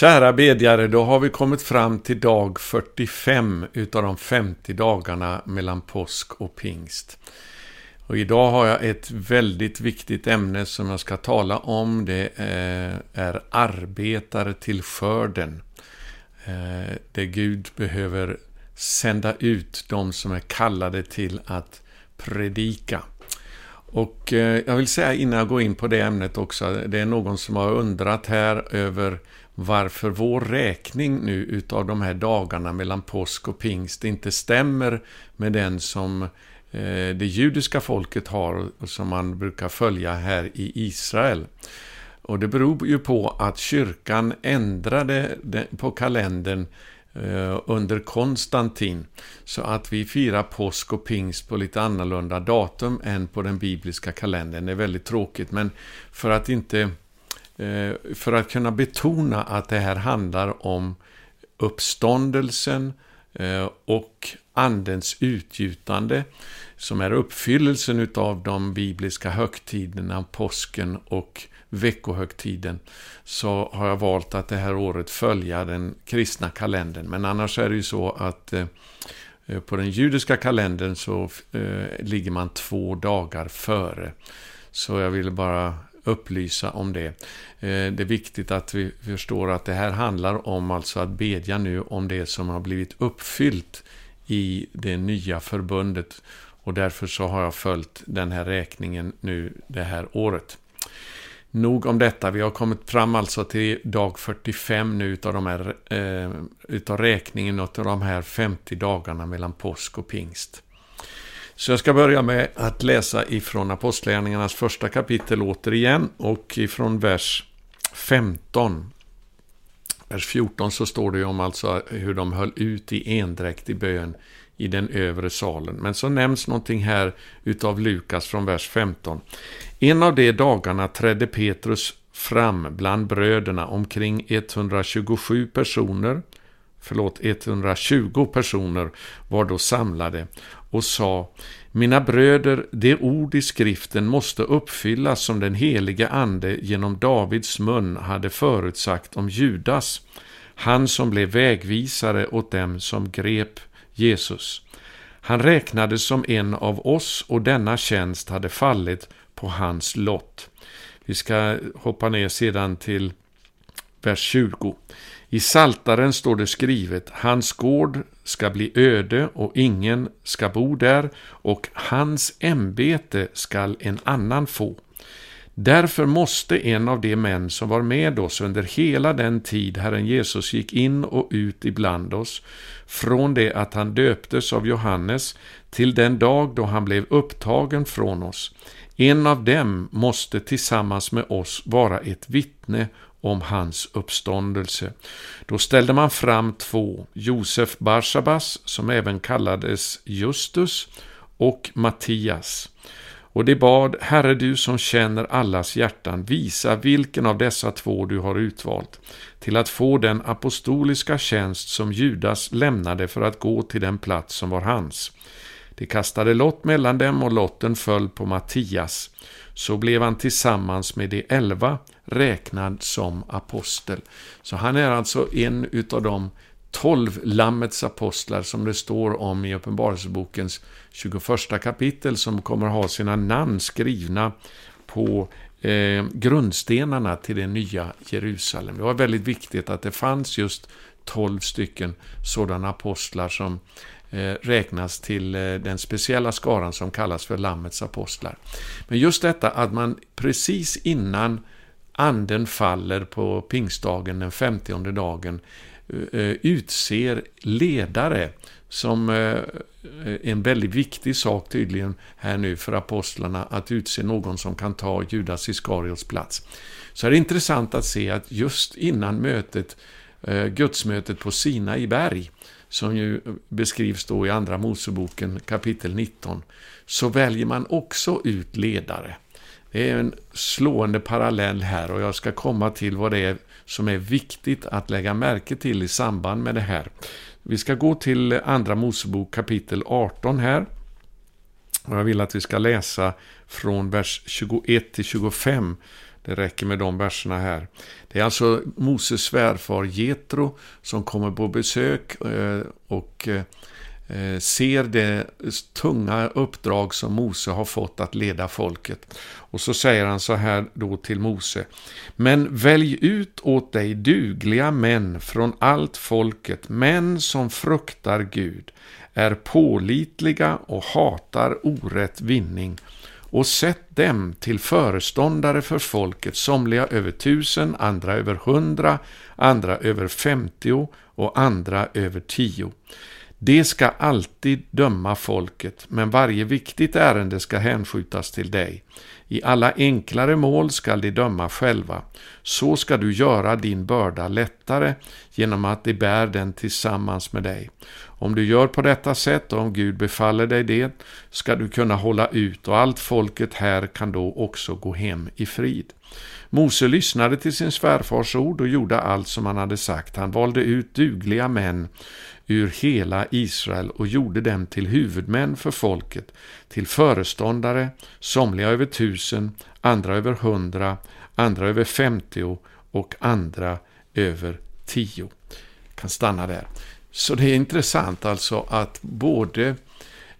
Kära bedjare, då har vi kommit fram till dag 45 utav de 50 dagarna mellan påsk och pingst. Och idag har jag ett väldigt viktigt ämne som jag ska tala om. Det eh, är arbetare till skörden. Eh, det där Gud behöver sända ut de som är kallade till att predika. Och eh, jag vill säga innan jag går in på det ämnet också, det är någon som har undrat här över varför vår räkning nu utav de här dagarna mellan påsk och pingst inte stämmer med den som eh, det judiska folket har och som man brukar följa här i Israel. Och det beror ju på att kyrkan ändrade på kalendern eh, under Konstantin. Så att vi firar påsk och pingst på lite annorlunda datum än på den bibliska kalendern. Det är väldigt tråkigt, men för att inte Eh, för att kunna betona att det här handlar om uppståndelsen eh, och andens utgjutande som är uppfyllelsen av de bibliska högtiderna, påsken och veckohögtiden så har jag valt att det här året följa den kristna kalendern. Men annars är det ju så att eh, på den judiska kalendern så ligger man två dagar före. Så jag ville bara upplysa om det. Eh, det är viktigt att vi förstår att det här handlar om alltså att bedja nu om det som har blivit uppfyllt i det nya förbundet. Och därför så har jag följt den här räkningen nu det här året. Nog om detta. Vi har kommit fram alltså till dag 45 nu utav, de här, eh, utav räkningen av de här 50 dagarna mellan påsk och pingst. Så jag ska börja med att läsa ifrån Apostlagärningarnas första kapitel återigen och ifrån vers 15. Vers 14 så står det ju om alltså hur de höll ut i endräkt i bön i den övre salen. Men så nämns någonting här utav Lukas från vers 15. En av de dagarna trädde Petrus fram bland bröderna omkring 127 personer, förlåt 120 personer var då samlade och sa Mina bröder, det ord i skriften måste uppfyllas som den helige ande genom Davids mun hade förutsagt om Judas, han som blev vägvisare åt dem som grep Jesus. Han räknades som en av oss och denna tjänst hade fallit på hans lott. Vi ska hoppa ner sedan till vers 20. I Saltaren står det skrivet, hans gård ska bli öde och ingen ska bo där och hans ämbete skall en annan få. Därför måste en av de män som var med oss under hela den tid Herren Jesus gick in och ut ibland oss, från det att han döptes av Johannes till den dag då han blev upptagen från oss, en av dem måste tillsammans med oss vara ett vittne om hans uppståndelse. Då ställde man fram två, Josef Barsabas, som även kallades Justus, och Mattias. Och de bad, Herre du som känner allas hjärtan, visa vilken av dessa två du har utvalt, till att få den apostoliska tjänst som Judas lämnade för att gå till den plats som var hans. De kastade lott mellan dem och lotten föll på Mattias. Så blev han tillsammans med de elva räknad som apostel. Så han är alltså en utav de tolv Lammets apostlar som det står om i Uppenbarelsebokens 21 kapitel som kommer ha sina namn skrivna på eh, grundstenarna till det nya Jerusalem. Det var väldigt viktigt att det fanns just tolv stycken sådana apostlar som Eh, räknas till eh, den speciella skaran som kallas för Lammets apostlar. Men just detta att man precis innan anden faller på pingstdagen, den femtionde dagen, eh, utser ledare som en väldigt viktig sak tydligen här nu för apostlarna att utse någon som kan ta Judas Iskariots plats. Så är det intressant att se att just innan mötet, gudsmötet på Sina i berg, som ju beskrivs då i Andra Moseboken kapitel 19, så väljer man också ut ledare. Det är en slående parallell här och jag ska komma till vad det är som är viktigt att lägga märke till i samband med det här. Vi ska gå till Andra Mosebok kapitel 18 här. Och jag vill att vi ska läsa från vers 21 till 25 det räcker med de verserna här. Det är alltså Moses svärfar Jetro som kommer på besök eh, och eh, eh, ser det tunga uppdrag som Mose har fått att leda folket. Och så säger han så här då till Mose. Men välj ut åt dig dugliga män från allt folket, män som fruktar Gud, är pålitliga och hatar orätt vinning och sätt dem till föreståndare för folket, somliga över tusen, andra över hundra, andra över femtio och andra över tio. De ska alltid döma folket, men varje viktigt ärende ska hänskjutas till dig. I alla enklare mål skall de döma själva. Så ska du göra din börda lättare genom att de bär den tillsammans med dig. Om du gör på detta sätt och om Gud befaller dig det ska du kunna hålla ut och allt folket här kan då också gå hem i frid. Mose lyssnade till sin svärfars ord och gjorde allt som han hade sagt. Han valde ut dugliga män ur hela Israel och gjorde dem till huvudmän för folket, till föreståndare, somliga över tusen, andra över hundra, andra över femtio och andra över tio. Jag kan stanna där. Så det är intressant alltså att både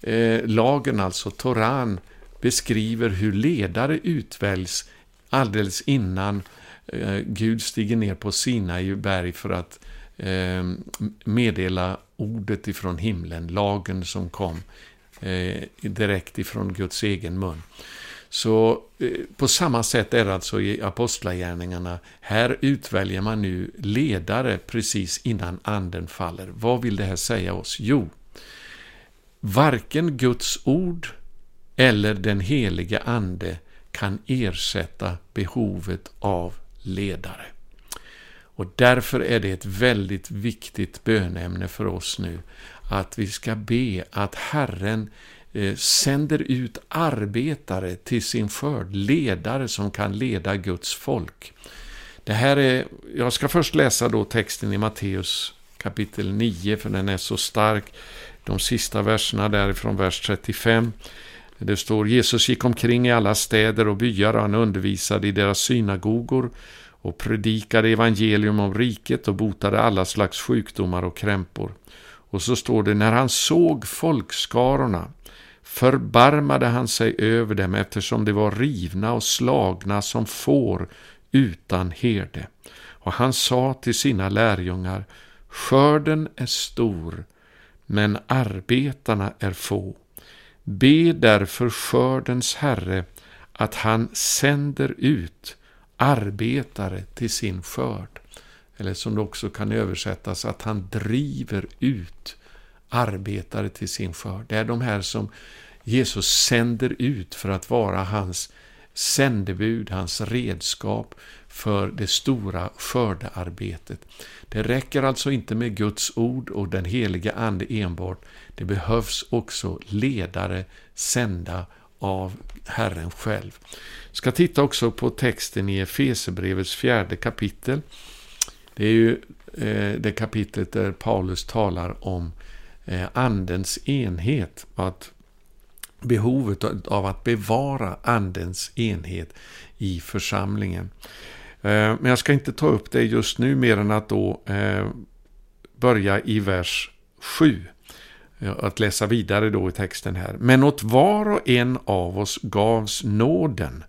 eh, lagen, alltså Toran, beskriver hur ledare utväljs alldeles innan eh, Gud stiger ner på Sinai berg för att eh, meddela ordet ifrån himlen, lagen som kom eh, direkt ifrån Guds egen mun. Så eh, på samma sätt är det alltså i Apostlagärningarna. Här utväljer man nu ledare precis innan anden faller. Vad vill det här säga oss? Jo, varken Guds ord eller den helige ande kan ersätta behovet av ledare. Och därför är det ett väldigt viktigt bönämne för oss nu att vi ska be att Herren eh, sänder ut arbetare till sin skörd, ledare som kan leda Guds folk. Det här är, jag ska först läsa då texten i Matteus kapitel 9, för den är så stark. De sista verserna därifrån vers 35. Det står Jesus gick omkring i alla städer och byar och han undervisade i deras synagogor och predikade evangelium om riket och botade alla slags sjukdomar och krämpor. Och så står det, när han såg folkskarorna förbarmade han sig över dem eftersom de var rivna och slagna som får utan herde. Och han sa till sina lärjungar, skörden är stor, men arbetarna är få. Be därför skördens Herre att han sänder ut arbetare till sin skörd. Eller som det också kan översättas, att han driver ut arbetare till sin skörd. Det är de här som Jesus sänder ut för att vara hans sändebud, hans redskap för det stora skördearbetet. Det räcker alltså inte med Guds ord och den heliga Ande enbart. Det behövs också ledare sända av Herren själv. Jag ska titta också på texten i Efesebrevets fjärde kapitel. Det är ju eh, det kapitlet där Paulus talar om eh, Andens enhet och att behovet av att bevara Andens enhet i församlingen. Eh, men jag ska inte ta upp det just nu mer än att då börja i vers 7 att läsa vidare då i texten här. Men åt var och en av oss gavs nåden,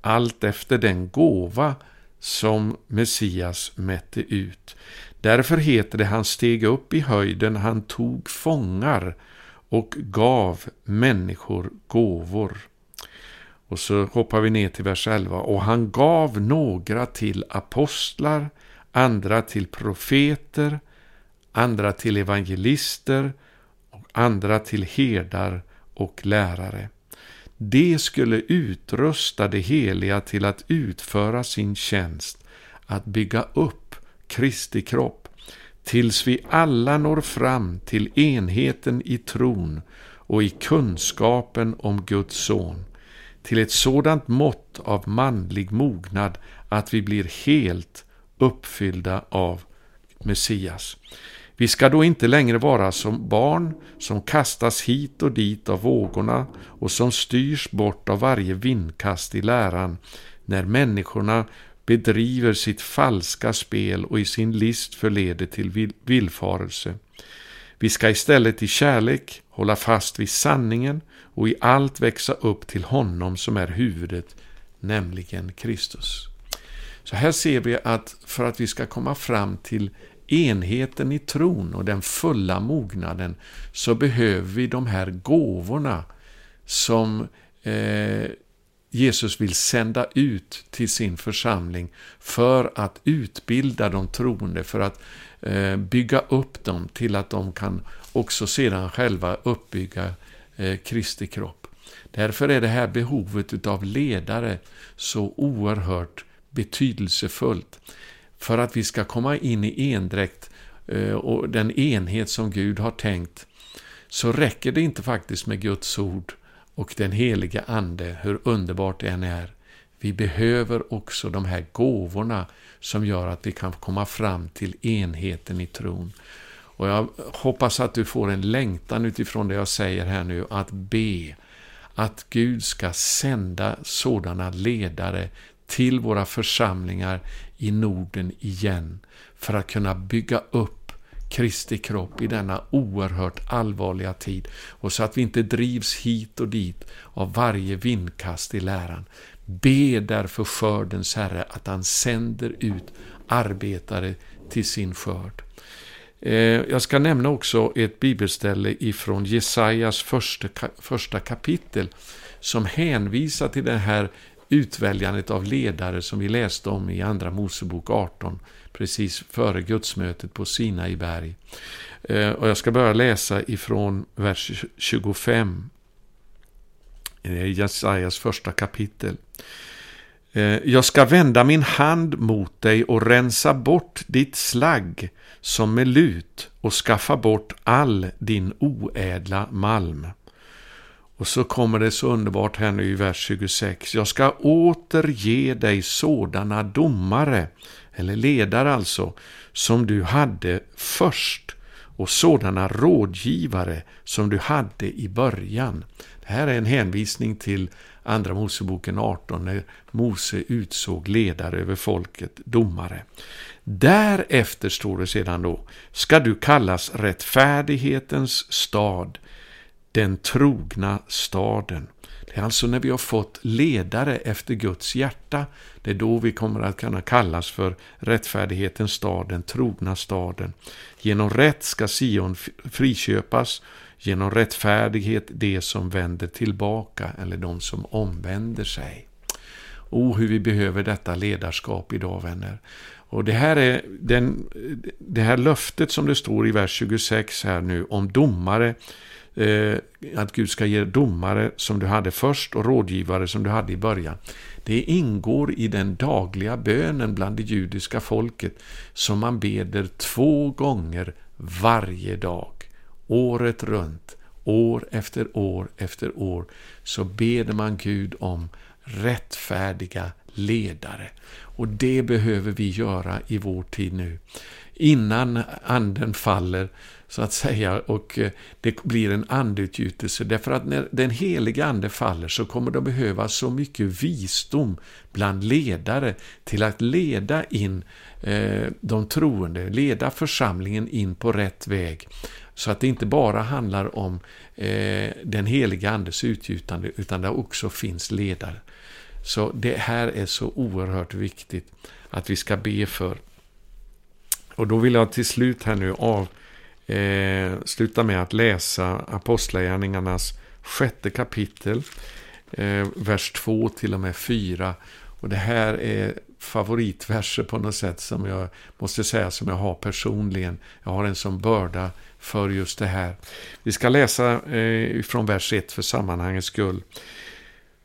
allt efter den gåva som Messias mätte ut. Därför heter det han steg upp i höjden, han tog fångar och gav människor gåvor. Och så hoppar vi ner till vers 11. Och han gav några till apostlar, andra till profeter, andra till evangelister, andra till herdar och lärare. Det skulle utrusta det heliga till att utföra sin tjänst, att bygga upp Kristi kropp, tills vi alla når fram till enheten i tron och i kunskapen om Guds son, till ett sådant mått av manlig mognad att vi blir helt uppfyllda av Messias. Vi ska då inte längre vara som barn som kastas hit och dit av vågorna och som styrs bort av varje vindkast i läran. när människorna bedriver sitt falska spel och i sin list förleder till villfarelse. Vi ska istället i kärlek hålla fast vid sanningen och i allt växa upp till honom som är huvudet, nämligen Kristus. Så här ser vi att för att vi ska komma fram till enheten i tron och den fulla mognaden så behöver vi de här gåvorna som eh, Jesus vill sända ut till sin församling för att utbilda de troende, för att eh, bygga upp dem till att de kan också sedan själva uppbygga eh, Kristi kropp. Därför är det här behovet av ledare så oerhört betydelsefullt. För att vi ska komma in i endräkt eh, och den enhet som Gud har tänkt, så räcker det inte faktiskt med Guds ord och den heliga Ande, hur underbart det än är. Vi behöver också de här gåvorna som gör att vi kan komma fram till enheten i tron. Och jag hoppas att du får en längtan utifrån det jag säger här nu, att be att Gud ska sända sådana ledare till våra församlingar i Norden igen för att kunna bygga upp Kristi kropp i denna oerhört allvarliga tid och så att vi inte drivs hit och dit av varje vindkast i läran. Be därför skördens Herre att han sänder ut arbetare till sin skörd. Eh, jag ska nämna också ett bibelställe ifrån Jesajas första, första kapitel som hänvisar till det här utväljandet av ledare som vi läste om i Andra Mosebok 18, precis före gudsmötet på Sinai berg. Eh, och jag ska börja läsa ifrån vers 25 i Jesajas första kapitel. Eh, jag ska vända min hand mot dig och rensa bort ditt slagg som med lut och skaffa bort all din oädla malm. Och så kommer det så underbart här nu i vers 26. Jag ska åter ge dig sådana domare, eller ledare alltså, som du hade först och sådana rådgivare som du hade i början. Det här är en hänvisning till Andra Moseboken 18 när Mose utsåg ledare över folket, domare. Därefter, står det sedan då, ska du kallas rättfärdighetens stad, den trogna staden. Det är alltså när vi har fått ledare efter Guds hjärta, det är då vi kommer att kunna kallas för rättfärdighetens stad, den trogna staden. Genom rätt ska Sion friköpas, genom rättfärdighet det som vänder tillbaka, eller de som omvänder sig. O, oh, hur vi behöver detta ledarskap idag, vänner. Och det här är den, det här löftet som det står i vers 26 här nu om domare eh, att Gud ska ge domare som du hade först och rådgivare som du hade i början. Det ingår i den dagliga bönen bland det judiska folket som man beder två gånger varje dag, året runt, år efter år efter år, så beder man Gud om rättfärdiga ledare. Och det behöver vi göra i vår tid nu. Innan anden faller så att säga, och eh, det blir en andeutgjutelse. Därför att när den heliga ande faller så kommer det att behövas så mycket visdom bland ledare till att leda in eh, de troende, leda församlingen in på rätt väg. Så att det inte bara handlar om eh, den heliga andes utgjutande, utan det också finns ledare. Så det här är så oerhört viktigt att vi ska be för. Och då vill jag till slut här nu av eh, sluta med att läsa Apostlagärningarnas sjätte kapitel, eh, vers 2 till och med 4. Och det här är favoritverser på något sätt som jag måste säga som jag har personligen. Jag har en som börda för just det här. Vi ska läsa eh, från vers 1 för sammanhangets skull.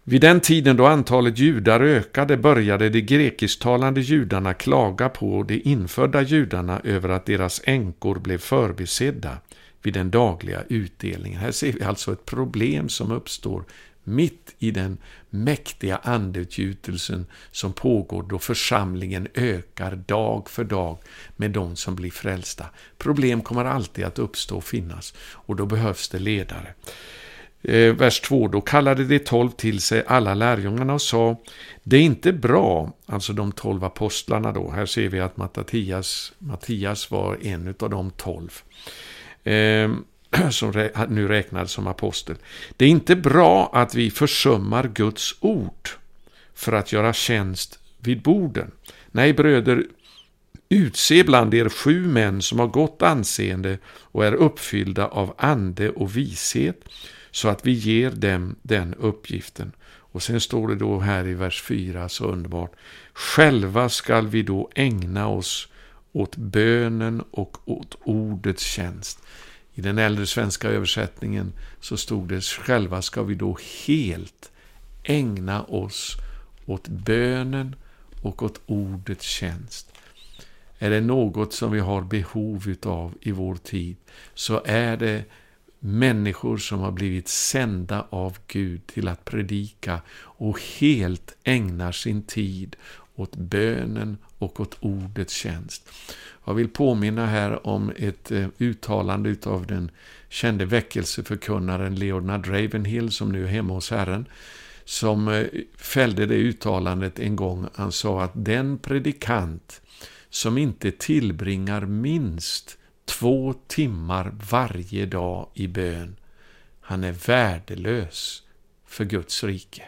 Vid den tiden då antalet judar ökade började de grekisktalande judarna klaga på de infödda judarna över att deras änkor blev förbisedda vid den dagliga utdelningen. Här ser vi alltså ett problem som uppstår mitt i den mäktiga andeutgjutelsen som pågår då församlingen ökar dag för dag med de som blir frälsta. Problem kommer alltid att uppstå och finnas och då behövs det ledare. Eh, vers 2. Då kallade de tolv till sig alla lärjungarna och sa Det är inte bra, alltså de tolv apostlarna då. Här ser vi att Mattias, Mattias var en av de tolv. Eh, som nu räknades som apostel. Det är inte bra att vi försummar Guds ord för att göra tjänst vid borden. Nej, bröder, utse bland er sju män som har gott anseende och är uppfyllda av ande och vishet, så att vi ger dem den uppgiften. Och sen står det då här i vers 4 så underbart. Själva skall vi då ägna oss åt bönen och åt ordets tjänst. I den äldre svenska översättningen så stod det själva ska vi då helt ägna oss åt bönen och åt ordets tjänst. Är det något som vi har behov av i vår tid så är det människor som har blivit sända av Gud till att predika och helt ägnar sin tid åt bönen och åt ordets tjänst. Jag vill påminna här om ett eh, uttalande av den kände väckelseförkunnaren Leonard Ravenhill som nu är hemma hos Herren som eh, fällde det uttalandet en gång. Han sa att den predikant som inte tillbringar minst två timmar varje dag i bön, han är värdelös för Guds rike.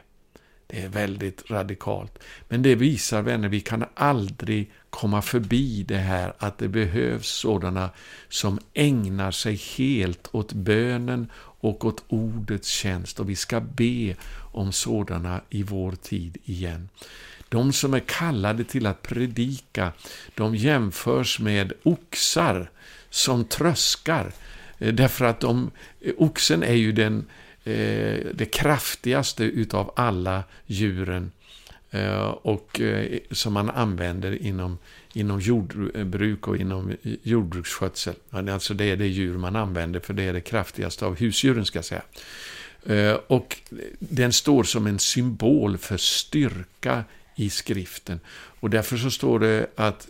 Det är väldigt radikalt. Men det visar, vänner, vi kan aldrig komma förbi det här att det behövs sådana som ägnar sig helt åt bönen och åt ordets tjänst. Och vi ska be om sådana i vår tid igen. De som är kallade till att predika, de jämförs med oxar som tröskar. Eh, därför att de, eh, oxen är ju den, eh, det kraftigaste utav alla djuren och som man använder inom, inom jordbruk och inom jordbruksskötsel. Alltså det är det djur man använder för det är det kraftigaste av husdjuren ska jag säga. Och den står som en symbol för styrka i skriften. Och därför så står det att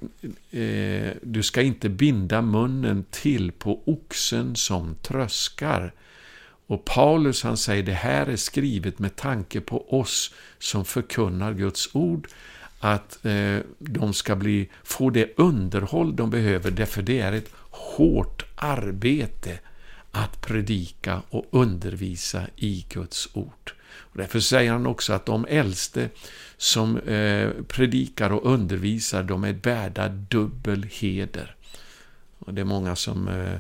eh, du ska inte binda munnen till på oxen som tröskar. Och Paulus han säger det här är skrivet med tanke på oss som förkunnar Guds ord att eh, de ska bli, få det underhåll de behöver, därför det är ett hårt arbete att predika och undervisa i Guds ord. Och därför säger han också att de äldste som eh, predikar och undervisar, de är värda dubbel heder. Och det är många som eh,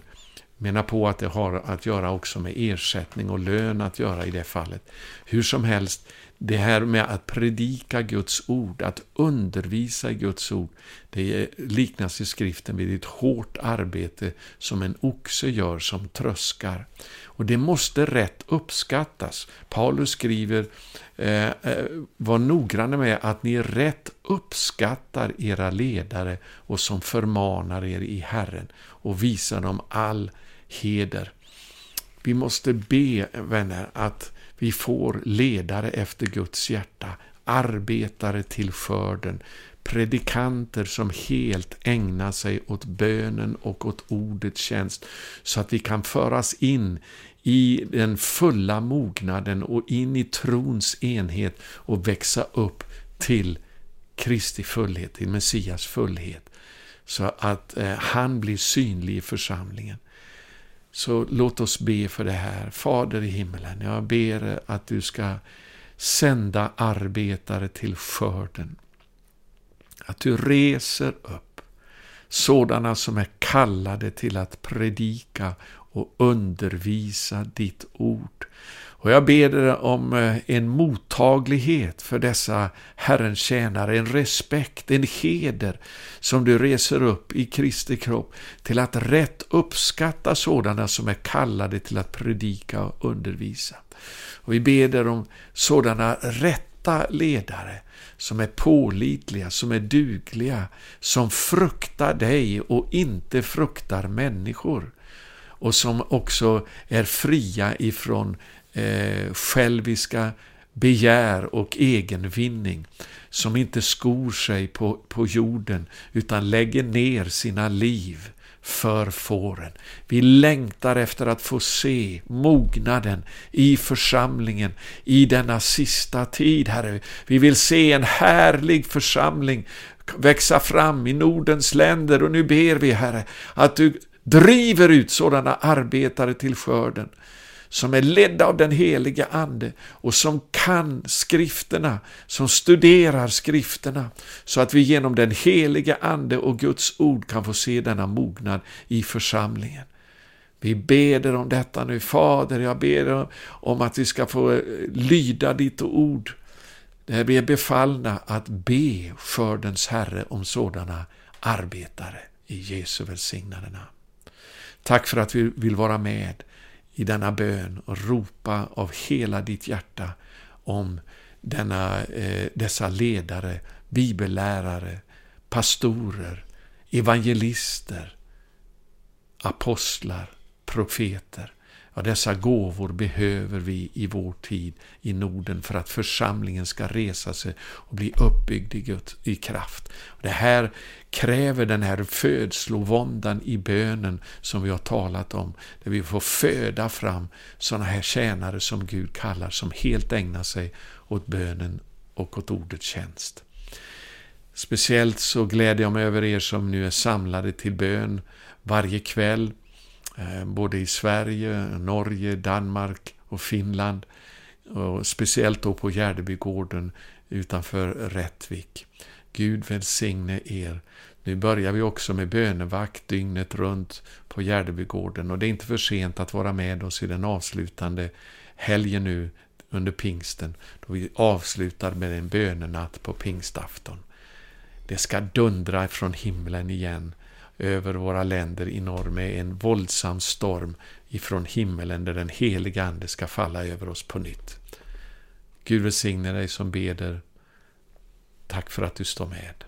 menar på att det har att göra också med ersättning och lön att göra i det fallet. Hur som helst, det här med att predika Guds ord, att undervisa i Guds ord, det liknas i skriften vid ett hårt arbete som en oxe gör som tröskar. Och det måste rätt uppskattas. Paulus skriver, eh, eh var noggranna med att ni rätt uppskattar era ledare och som förmanar er i Herren och visar dem all heder. Vi måste be, vänner, att vi får ledare efter Guds hjärta, arbetare till skörden, predikanter som helt ägnar sig åt bönen och åt ordets tjänst, så att vi kan föras in i den fulla mognaden och in i trons enhet och växa upp till Kristi fullhet, till Messias fullhet, så att eh, han blir synlig i församlingen. Så låt oss be för det här. Fader i himmelen, jag ber att du ska sända arbetare till skörden. Att du reser upp sådana som är kallade till att predika och undervisa ditt ord. Och jag ber dig om eh, en mottaglighet för dessa Herrens tjänare, en respekt, en heder som du reser upp i Kristi kropp till att rätt uppskatta sådana som är kallade till att predika och undervisa. Och vi ber dig om sådana rätta ledare som är pålitliga, som är dugliga, som fruktar dig och inte fruktar människor och som också är fria ifrån eh, själviska begär och egenvinning, som inte skor sig på, på jorden utan lägger ner sina liv för fåren. Vi längtar efter att få se mognaden i församlingen i denna sista tid, Herre. Vi vill se en härlig församling växa fram i Nordens länder och nu ber vi, Herre, att du driver ut sådana arbetare till skörden som är ledda av den heliga Ande och som kan skrifterna, som studerar skrifterna, så att vi genom den heliga Ande och Guds ord kan få se denna mognad i församlingen. Vi ber om detta nu, Fader, jag ber om att vi ska få eh, lyda ditt ord. Där vi är befallna att be skördens Herre om sådana arbetare i Jesu välsignade namn. Tack för att vi vill vara med i denna bön och ropa av hela ditt hjärta om denna, eh, dessa ledare, bibellärare, pastorer, evangelister, apostlar, profeter. Ja, dessa gåvor behöver vi i vår tid i Norden för att församlingen ska resa sig och bli uppbyggd i, Guds, i kraft. Det här kräver den här födslovåndan i bönen som vi har talat om, där vi får föda fram sådana här tjänare som Gud kallar, som helt ägnar sig åt bönen och åt ordets tjänst. Speciellt så gläder jag mig över er som nu är samlade till bön varje kväll Eh, både i Sverige, Norge, Danmark och Finland. Och speciellt då på Gärdebygården utanför Rättvik. Gud välsigne er. Nu börjar vi också med bönevakt dygnet runt på Gärdebygården och det är inte för sent att vara med oss i den avslutande helgen nu under pingsten, då vi avslutar med en bönenatt på pingstafton. Det ska dundra från himlen igen över våra länder i norr med en våldsam storm ifrån himmelen där den heliga Ande ska falla över oss på nytt. Gud välsigne dig som beder. Tack för att du står med.